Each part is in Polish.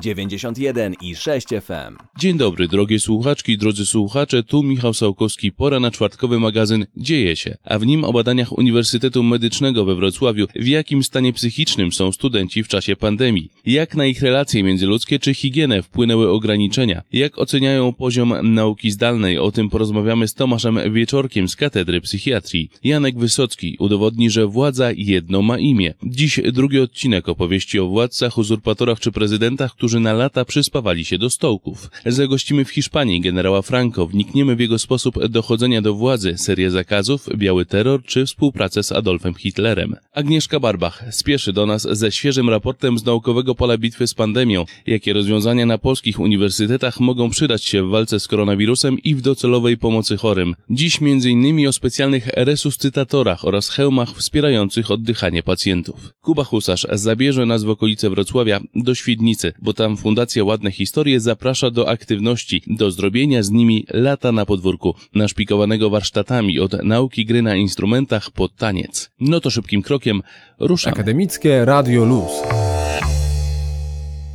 91 i 6 FM. Dzień dobry, drogie słuchaczki drodzy słuchacze, tu Michał Sałkowski, pora na czwartkowy magazyn Dzieje się, a w nim o badaniach Uniwersytetu Medycznego we Wrocławiu, w jakim stanie psychicznym są studenci w czasie pandemii, jak na ich relacje międzyludzkie czy higienę wpłynęły ograniczenia, jak oceniają poziom nauki zdalnej, o tym porozmawiamy z Tomaszem Wieczorkiem z Katedry Psychiatrii. Janek Wysocki udowodni, że władza jedno ma imię. Dziś drugi odcinek opowieści o władcach, uzurpatorach czy prezydentach, którzy na lata przyspawali się do stołków. Zagościmy w Hiszpanii generała Franco, wnikniemy w jego sposób dochodzenia do władzy, serię zakazów, biały terror czy współpracę z Adolfem Hitlerem. Agnieszka Barbach spieszy do nas ze świeżym raportem z naukowego pola bitwy z pandemią, jakie rozwiązania na polskich uniwersytetach mogą przydać się w walce z koronawirusem i w docelowej pomocy chorym. Dziś m.in. o specjalnych resuscytatorach oraz hełmach wspierających oddychanie pacjentów. Kuba Husarz zabierze nas w okolice Wrocławia do Świdnicy, bo tam Fundacja Ładne Historie zaprasza do aktywności, do zrobienia z nimi lata na podwórku, naszpikowanego warsztatami od nauki gry na instrumentach po taniec. No to szybkim krokiem ruszamy. Akademickie Radio Luz.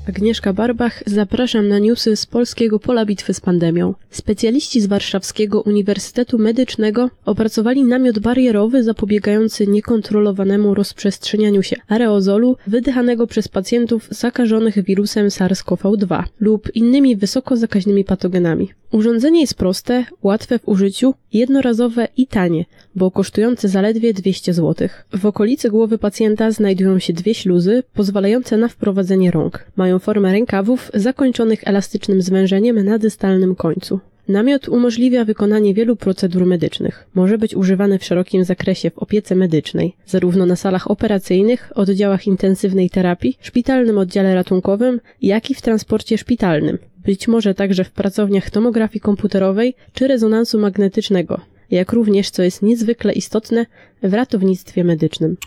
Agnieszka Barbach, zapraszam na newsy z polskiego pola bitwy z pandemią. Specjaliści z Warszawskiego Uniwersytetu Medycznego opracowali namiot barierowy zapobiegający niekontrolowanemu rozprzestrzenianiu się aerozolu wydychanego przez pacjentów zakażonych wirusem SARS-CoV-2 lub innymi wysoko zakaźnymi patogenami. Urządzenie jest proste, łatwe w użyciu, jednorazowe i tanie, bo kosztujące zaledwie 200 zł. W okolicy głowy pacjenta znajdują się dwie śluzy pozwalające na wprowadzenie rąk. Mają formę rękawów zakończonych elastycznym zwężeniem na dystalnym końcu. Namiot umożliwia wykonanie wielu procedur medycznych. Może być używany w szerokim zakresie w opiece medycznej, zarówno na salach operacyjnych, oddziałach intensywnej terapii, szpitalnym oddziale ratunkowym, jak i w transporcie szpitalnym. Być może także w pracowniach tomografii komputerowej czy rezonansu magnetycznego, jak również, co jest niezwykle istotne, w ratownictwie medycznym.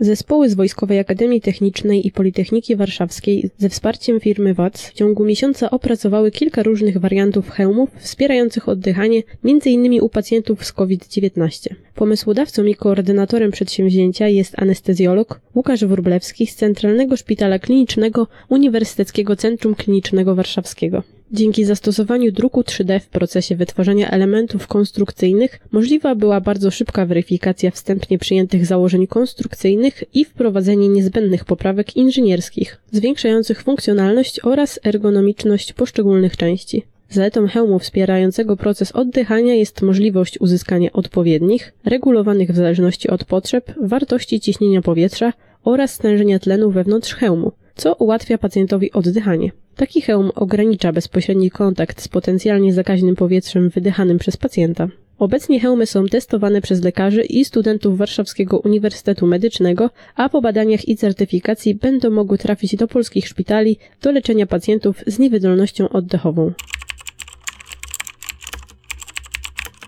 Zespoły z Wojskowej Akademii Technicznej i Politechniki Warszawskiej ze wsparciem firmy WAC w ciągu miesiąca opracowały kilka różnych wariantów hełmów wspierających oddychanie, m.in. u pacjentów z COVID-19. Pomysłodawcą i koordynatorem przedsięwzięcia jest anestezjolog Łukasz Wróblewski z Centralnego Szpitala Klinicznego Uniwersyteckiego Centrum Klinicznego Warszawskiego. Dzięki zastosowaniu druku 3D w procesie wytwarzania elementów konstrukcyjnych możliwa była bardzo szybka weryfikacja wstępnie przyjętych założeń konstrukcyjnych i wprowadzenie niezbędnych poprawek inżynierskich, zwiększających funkcjonalność oraz ergonomiczność poszczególnych części. Zaletą hełmu wspierającego proces oddychania jest możliwość uzyskania odpowiednich, regulowanych w zależności od potrzeb, wartości ciśnienia powietrza oraz stężenia tlenu wewnątrz hełmu, co ułatwia pacjentowi oddychanie. Taki hełm ogranicza bezpośredni kontakt z potencjalnie zakaźnym powietrzem wydychanym przez pacjenta. Obecnie hełmy są testowane przez lekarzy i studentów Warszawskiego Uniwersytetu Medycznego, a po badaniach i certyfikacji będą mogły trafić do polskich szpitali do leczenia pacjentów z niewydolnością oddechową.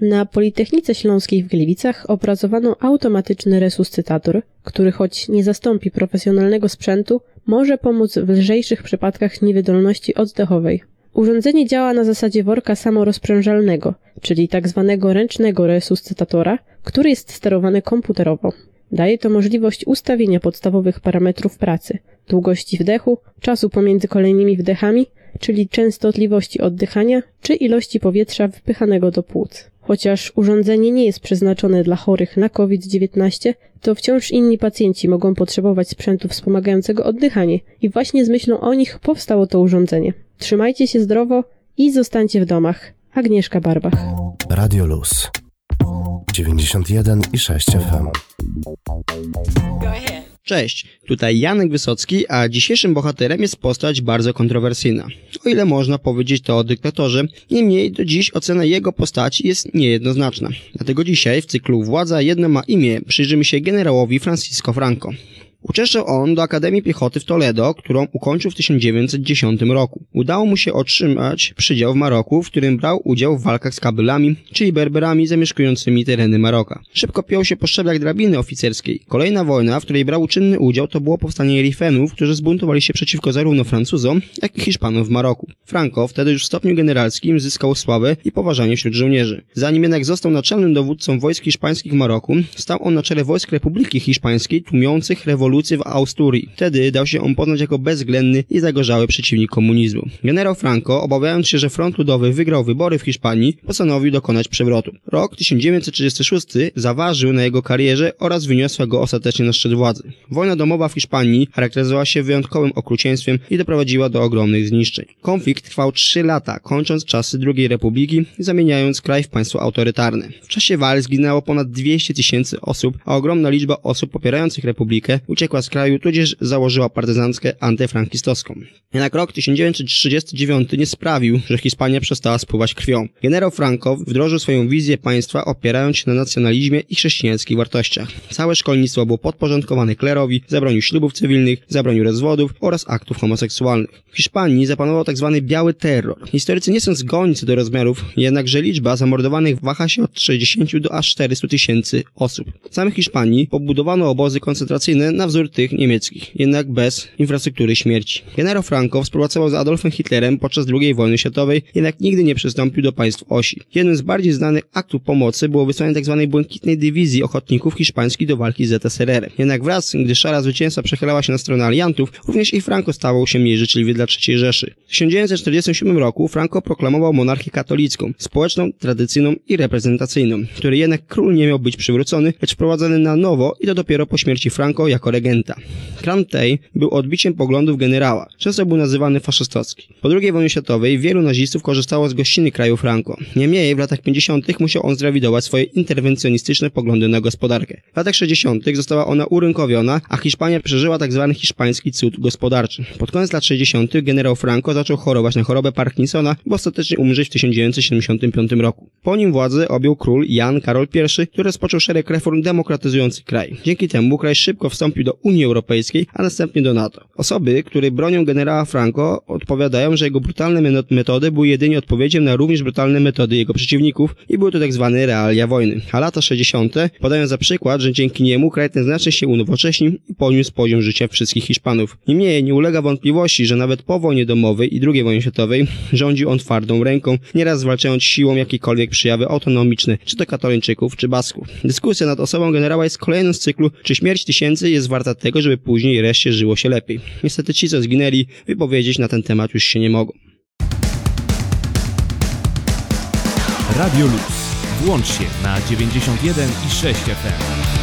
Na Politechnice Śląskiej w Gliwicach opracowano automatyczny resuscytator, który choć nie zastąpi profesjonalnego sprzętu, może pomóc w lżejszych przypadkach niewydolności oddechowej. Urządzenie działa na zasadzie worka samorozprężalnego, czyli tzw. Tak ręcznego resuscytatora, który jest sterowany komputerowo. Daje to możliwość ustawienia podstawowych parametrów pracy, długości wdechu, czasu pomiędzy kolejnymi wdechami, czyli częstotliwości oddychania czy ilości powietrza wpychanego do płuc. Chociaż urządzenie nie jest przeznaczone dla chorych na COVID-19, to wciąż inni pacjenci mogą potrzebować sprzętu wspomagającego oddychanie i właśnie z myślą o nich powstało to urządzenie. Trzymajcie się zdrowo i zostańcie w domach. Agnieszka Barbach. Radio Luz 91 i 6 FM. Go ahead. Cześć, tutaj Janek Wysocki, a dzisiejszym bohaterem jest postać bardzo kontrowersyjna. O ile można powiedzieć to o dyktatorze, niemniej do dziś ocena jego postaci jest niejednoznaczna. Dlatego dzisiaj w cyklu Władza jedno ma imię przyjrzymy się generałowi Francisco Franco. Uczęszczał on do Akademii Piechoty w Toledo, którą ukończył w 1910 roku. Udało mu się otrzymać przydział w Maroku, w którym brał udział w walkach z Kabylami, czyli Berberami zamieszkującymi tereny Maroka. Szybko piął się po szczeblach drabiny oficerskiej. Kolejna wojna, w której brał czynny udział, to było powstanie Rifenów, którzy zbuntowali się przeciwko zarówno Francuzom, jak i Hiszpanom w Maroku. Franco, wtedy już w stopniu generalskim, zyskał sławę i poważanie wśród żołnierzy. Zanim jednak został naczelnym dowódcą wojsk hiszpańskich w Maroku, stał on na czele wojsk Republiki Hiszpańskiej tłumiących rewolucję rewolucję w Austurii. Wtedy dał się on poznać jako bezwzględny i zagorzały przeciwnik komunizmu. Generał Franco, obawiając się, że front ludowy wygrał wybory w Hiszpanii, postanowił dokonać przewrotu. Rok 1936 zaważył na jego karierze oraz wyniosła go ostatecznie na szczyt władzy. Wojna domowa w Hiszpanii charakteryzowała się wyjątkowym okrucieństwem i doprowadziła do ogromnych zniszczeń. Konflikt trwał 3 lata, kończąc czasy II Republiki i zamieniając kraj w państwo autorytarne. W czasie walk zginęło ponad 200 tysięcy osób, a ogromna liczba osób popierających republikę uciekła z kraju, tudzież założyła partyzanckę antyfrankistowską. Jednak rok 1939 nie sprawił, że Hiszpania przestała spływać krwią. Generał Franco wdrożył swoją wizję państwa opierając się na nacjonalizmie i chrześcijańskich wartościach. Całe szkolnictwo było podporządkowane klerowi, zabronił ślubów cywilnych, zabronił rozwodów oraz aktów homoseksualnych. W Hiszpanii zapanował tzw. Tak biały terror. Historycy nie są zgodni co do rozmiarów, jednakże liczba zamordowanych waha się od 60 do aż 400 tysięcy osób. W samej Hiszpanii pobudowano obozy koncentracyjne na wzór tych niemieckich, jednak bez infrastruktury śmierci. Generał Franco współpracował z Adolfem Hitlerem podczas II wojny światowej, jednak nigdy nie przystąpił do państw osi. Jednym z bardziej znanych aktów pomocy było wysłanie tzw. Tak błękitnej dywizji ochotników hiszpańskich do walki z ZSRR. Jednak wraz, gdy szara zwycięstwa przechylała się na stronę aliantów, również i Franco stawał się mniej życzliwy dla III Rzeszy. W 1947 roku Franco proklamował monarchię katolicką, społeczną, tradycyjną i reprezentacyjną, który jednak król nie miał być przywrócony, lecz wprowadzony na nowo i to dopiero po śmierci Franco jako regenta. Klan tej był odbiciem poglądów generała, często był nazywany faszystowski. Po II wojnie światowej wielu nazistów korzystało z gościny kraju Franco. Niemniej w latach 50. musiał on zrewidować swoje interwencjonistyczne poglądy na gospodarkę. W latach 60. została ona urynkowiona, a Hiszpania przeżyła tzw. Tak hiszpański cud gospodarczy. Pod koniec lat 60. generał Franco zaczął chorować na chorobę Parkinsona, by ostatecznie umrzeć w 1975 roku. Po nim władzę objął król Jan Karol I, który rozpoczął szereg reform demokratyzujących kraj. Dzięki temu kraj szybko wstąpił do Unii Europejskiej, a następnie do NATO. Osoby, które bronią generała Franco, odpowiadają, że jego brutalne metody były jedynie odpowiedzią na również brutalne metody jego przeciwników i były to tak zwane realia wojny. A lata 60. podają za przykład, że dzięki niemu kraj ten znacznie się unowocześnił i podniósł poziom życia wszystkich Hiszpanów. Niemniej nie ulega wątpliwości, że nawet po wojnie domowej i II wojnie światowej rządził on twardą ręką, nieraz zwalczając siłą jakiekolwiek przyjawy autonomiczne, czy to katoliczyków, czy basków. Dyskusja nad osobą generała jest kolejną z cyklu, czy śmierć tysięcy jest warta tego, żeby później reszcie żyło się lepiej. Niestety ci, co zginęli, wypowiedzieć na ten temat już się nie mogą. Radio Luz. Włącz się na 91 i 6 FM.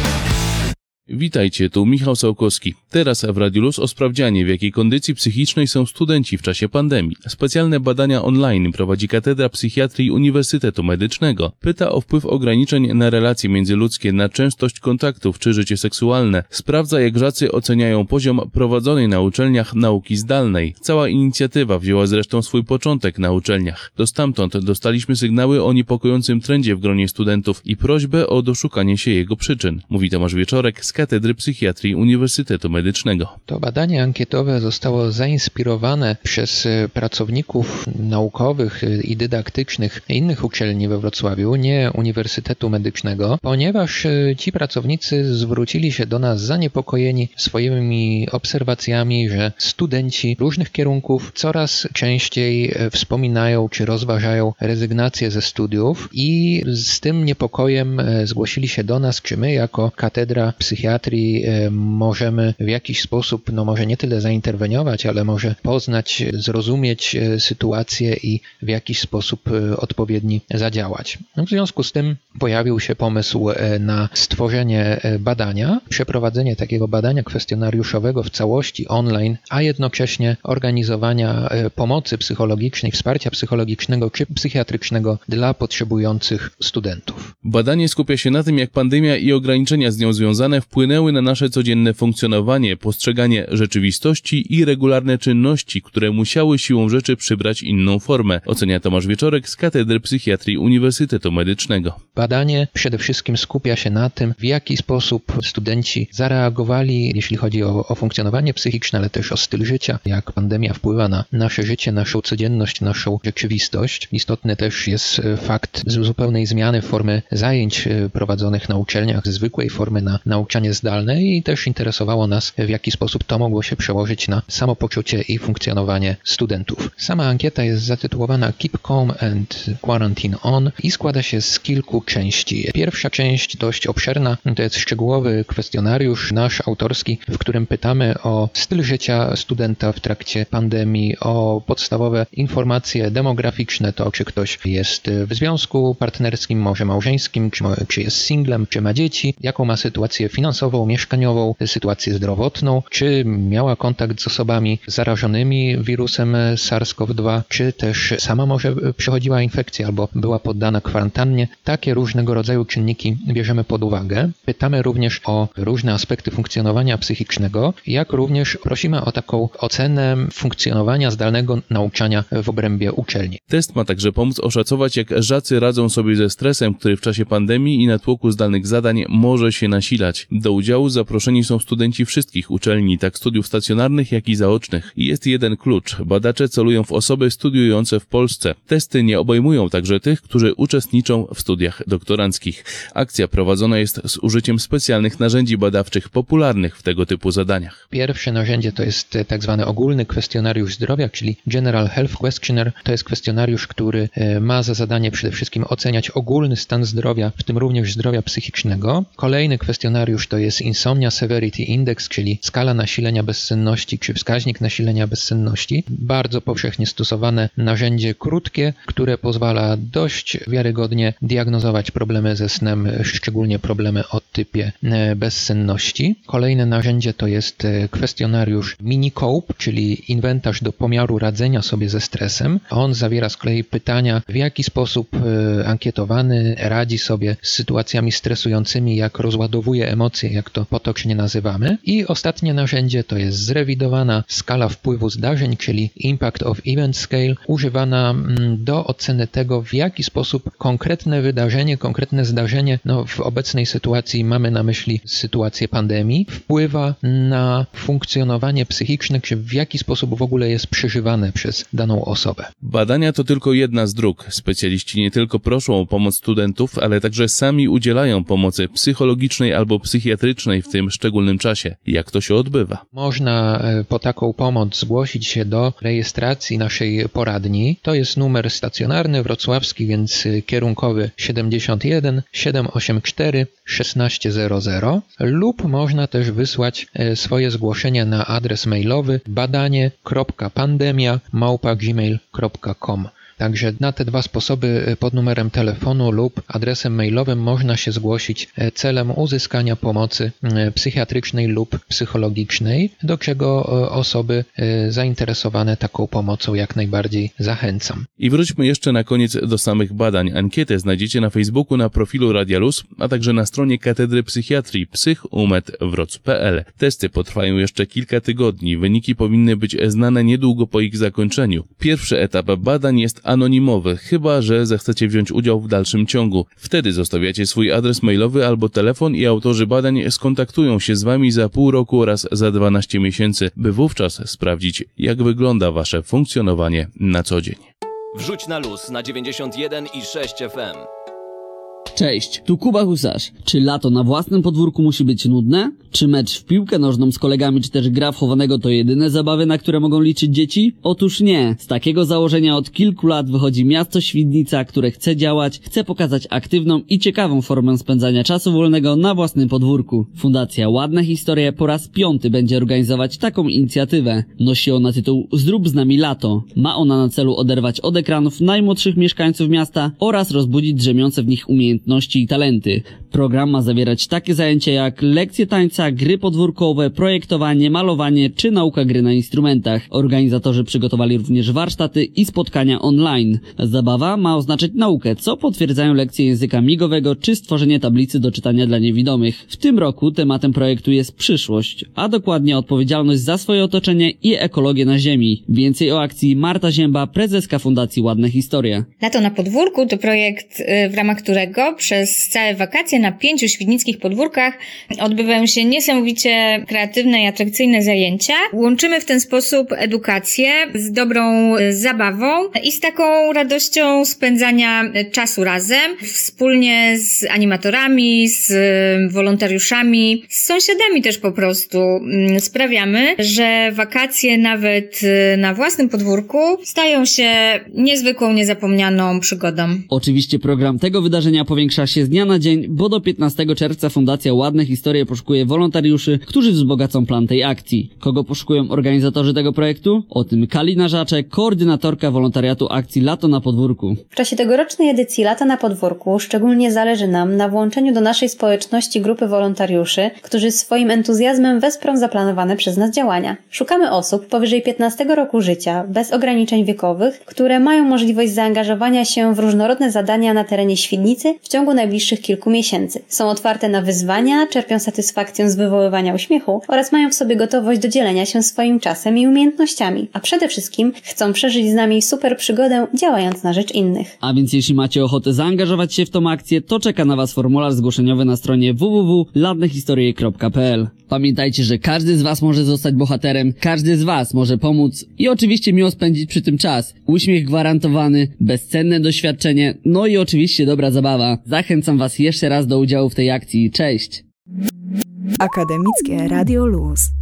Witajcie, tu Michał Sałkowski. Teraz w Radiolus o sprawdzianie, w jakiej kondycji psychicznej są studenci w czasie pandemii. Specjalne badania online prowadzi Katedra Psychiatrii Uniwersytetu Medycznego. Pyta o wpływ ograniczeń na relacje międzyludzkie, na częstość kontaktów czy życie seksualne. Sprawdza, jak żacy oceniają poziom prowadzonej na uczelniach nauki zdalnej. Cała inicjatywa wzięła zresztą swój początek na uczelniach. To stamtąd dostaliśmy sygnały o niepokojącym trendzie w gronie studentów i prośbę o doszukanie się jego przyczyn. Mówi Tomasz Wieczorek z Katedry Psychiatrii Uniwersytetu Medycznego. To badanie ankietowe zostało zainspirowane przez e, pracowników naukowych e, i dydaktycznych innych uczelni we Wrocławiu, nie Uniwersytetu Medycznego, ponieważ e, ci pracownicy zwrócili się do nas zaniepokojeni swoimi obserwacjami, że studenci różnych kierunków coraz częściej wspominają czy rozważają rezygnację ze studiów i z tym niepokojem zgłosili się do nas, czy my jako Katedra Psychiatrii psychiatrii e, możemy w jakiś sposób, no może nie tyle zainterweniować, ale może poznać, zrozumieć e, sytuację i w jakiś sposób e, odpowiedni zadziałać. No w związku z tym pojawił się pomysł na stworzenie badania, przeprowadzenie takiego badania kwestionariuszowego w całości online, a jednocześnie organizowania pomocy psychologicznej, wsparcia psychologicznego czy psychiatrycznego dla potrzebujących studentów. Badanie skupia się na tym, jak pandemia i ograniczenia z nią związane wpływają wpłynęły na nasze codzienne funkcjonowanie, postrzeganie rzeczywistości i regularne czynności, które musiały siłą rzeczy przybrać inną formę, ocenia Tomasz Wieczorek z Katedry Psychiatrii Uniwersytetu Medycznego. Badanie przede wszystkim skupia się na tym, w jaki sposób studenci zareagowali, jeśli chodzi o, o funkcjonowanie psychiczne, ale też o styl życia, jak pandemia wpływa na nasze życie, naszą codzienność, naszą rzeczywistość. Istotny też jest fakt zupełnej zmiany formy zajęć prowadzonych na uczelniach, zwykłej formy na nauczanie formie zdalnej i też interesowało nas, w jaki sposób to mogło się przełożyć na samopoczucie i funkcjonowanie studentów. Sama ankieta jest zatytułowana Keep Calm and Quarantine On i składa się z kilku części. Pierwsza część, dość obszerna, to jest szczegółowy kwestionariusz nasz autorski, w którym pytamy o styl życia studenta w trakcie pandemii, o podstawowe informacje demograficzne, to czy ktoś jest w związku partnerskim, może małżeńskim, czy, czy jest singlem, czy ma dzieci, jaką ma sytuację finansową, mieszkaniową, sytuację zdrowotną, czy miała kontakt z osobami zarażonymi wirusem SARS-CoV-2, czy też sama może przechodziła infekcję albo była poddana kwarantannie. Takie różnego rodzaju czynniki bierzemy pod uwagę. Pytamy również o różne aspekty funkcjonowania psychicznego, jak również prosimy o taką ocenę funkcjonowania zdalnego nauczania w obrębie uczelni. Test ma także pomóc oszacować, jak żacy radzą sobie ze stresem, który w czasie pandemii i natłoku zdalnych zadań może się nasilać. Do udziału zaproszeni są studenci wszystkich uczelni, tak studiów stacjonarnych, jak i zaocznych. Jest jeden klucz. Badacze celują w osoby studiujące w Polsce. Testy nie obejmują także tych, którzy uczestniczą w studiach doktoranckich. Akcja prowadzona jest z użyciem specjalnych narzędzi badawczych popularnych w tego typu zadaniach. Pierwsze narzędzie to jest tak zwany ogólny kwestionariusz zdrowia, czyli General Health Questionnaire. To jest kwestionariusz, który e, ma za zadanie przede wszystkim oceniać ogólny stan zdrowia, w tym również zdrowia psychicznego. Kolejny kwestionariusz to jest Insomnia Severity Index, czyli skala nasilenia bezsenności, czy wskaźnik nasilenia bezsenności. Bardzo powszechnie stosowane narzędzie krótkie, które pozwala dość wiarygodnie diagnozować problemy ze snem, szczególnie problemy o typie e, bezsenności. Kolejne narzędzie to jest e, kwestionariusz Minicope, czyli inwentarz do pomiaru radzenia sobie ze stresem. On zawiera z kolei pytania, w jaki sposób e, ankietowany radzi sobie z sytuacjami stresującymi, jak rozładowuje emocje, jak to potocznie nazywamy. I ostatnie narzędzie to jest zrewidowana skala wpływu zdarzeń, czyli Impact of Event Scale, używana mm, do oceny tego, w jaki sposób konkretne wydarzenie, konkretne zdarzenie, no w obecnej sytuacji mamy na myśli sytuację pandemii, wpływa na funkcjonowanie psychiczne, czy w jaki sposób w ogóle jest przeżywane przez daną osobę. Badania to tylko jedna z dróg. Specjaliści nie tylko proszą o pomoc studentów, ale także sami udzielają pomocy psychologicznej albo psychiatrycznej w tym szczególnym czasie. Jak to się odbywa? Można e, po taką pomoc zgłosić się do rejestracji naszej poradni. To jest numer stacjonarny wrocławski, więc e, kierunkowy 71 784 1600 lub można też wysłać e, swoje zgłoszenie na adres mailowy badanie.pandemia@gmail.com. Także na te dwa sposoby e, pod numerem telefonu lub adresem mailowym można się zgłosić e, celem uzyskania pomocy e, psychiatrycznej lub psychologicznej, do czego osoby zainteresowane taką pomocą jak najbardziej zachęcam. I wróćmy jeszcze na koniec do samych badań. Ankietę znajdziecie na Facebooku na profilu Radialus, a także na stronie Katedry Psychiatrii psychumet.wroc.pl. Testy potrwają jeszcze kilka tygodni. Wyniki powinny być znane niedługo po ich zakończeniu. Pierwszy etap badań jest anonimowy, chyba że zechcecie wziąć udział w dalszym ciągu. Wtedy zostawiacie swój adres mailowy albo telefon i autorzy badań skontaktują się z wami za pół roku oraz za 12 miesięcy, by wówczas sprawdzić, jak wygląda wasze funkcjonowanie na co dzień. Wrzuć na luz na 91 i 6 FM. Cześć, tu Kuba Husarz. Czy lato na własnym podwórku musi być nudne? Czy mecz w piłkę nożną z kolegami, czy też gra w chowanego to jedyne zabawy, na które mogą liczyć dzieci? Otóż nie. Z takiego założenia od kilku lat wychodzi miasto Świdnica, które chce działać, chce pokazać aktywną i ciekawą formę spędzania czasu wolnego na własnym podwórku. Fundacja Ładne Historie po raz piąty będzie organizować taką inicjatywę. Nosi ona tytuł Zrób z nami lato. Ma ona na celu oderwać od ekranów najmłodszych mieszkańców miasta oraz rozbudzić drzemiące w nich umiejętności i talenty. Program ma zawierać takie zajęcia jak lekcje tańca, gry podwórkowe, projektowanie, malowanie czy nauka gry na instrumentach. Organizatorzy przygotowali również warsztaty i spotkania online. Zabawa ma oznaczać naukę, co potwierdzają lekcje języka migowego czy stworzenie tablicy do czytania dla niewidomych. W tym roku tematem projektu jest przyszłość, a dokładnie odpowiedzialność za swoje otoczenie i ekologię na Ziemi. Więcej o akcji Marta Zięba, prezeska Fundacji Ładne Historie. Lato na podwórku to projekt, y, w ramach którego przez całe wakacje na pięciu świdnickich podwórkach odbywają się niesamowicie kreatywne i atrakcyjne zajęcia. Łączymy w ten sposób edukację z dobrą zabawą i z taką radością spędzania czasu razem, wspólnie z animatorami, z wolontariuszami, z sąsiadami też po prostu mm, sprawiamy, że wakacje nawet na własnym podwórku stają się niezwykłą, niezapomnianą przygodą. Oczywiście program tego wydarzenia powiększa się z dnia na dzień, bo do 15 czerwca Fundacja Ładne Historie poszukuje wolontariuszy, którzy wzbogacą plan tej akcji. Kogo poszukują organizatorzy tego projektu? O tym Kalina Żaczek, koordynatorka wolontariatu akcji Lato na Podwórku. W czasie tegorocznej edycji Lata na Podwórku szczególnie zależy nam na włączeniu do naszej społeczności grupy wolontariuszy, którzy swoim entuzjazmem wesprą zaplanowane przez nas działania. Szukamy osób powyżej 15 roku życia, bez ograniczeń wiekowych, które mają możliwość zaangażowania się w różnorodne zadania na terenie Świdnicy w ciągu najbliższych kilku miesięcy. Są otwarte na wyzwania, czerpią satysfakcję z wywoływania uśmiechu oraz mają w sobie gotowość do dzielenia się swoim czasem i umiejętnościami, a przede wszystkim chcą przeżyć z nami super przygodę działając na rzecz innych. A więc jeśli macie ochotę zaangażować się w tą akcję, to czeka na Was formularz zgłoszeniowy na stronie www.ladnehistorie.pl Pamiętajcie, że każdy z Was może zostać bohaterem, każdy z Was może pomóc i oczywiście miło spędzić przy tym czas. Uśmiech gwarantowany, bezcenne doświadczenie, no i oczywiście dobra zabawa. Zachęcam Was jeszcze raz do udziału w tej akcji. Cześć! Akademickie Radio Luz.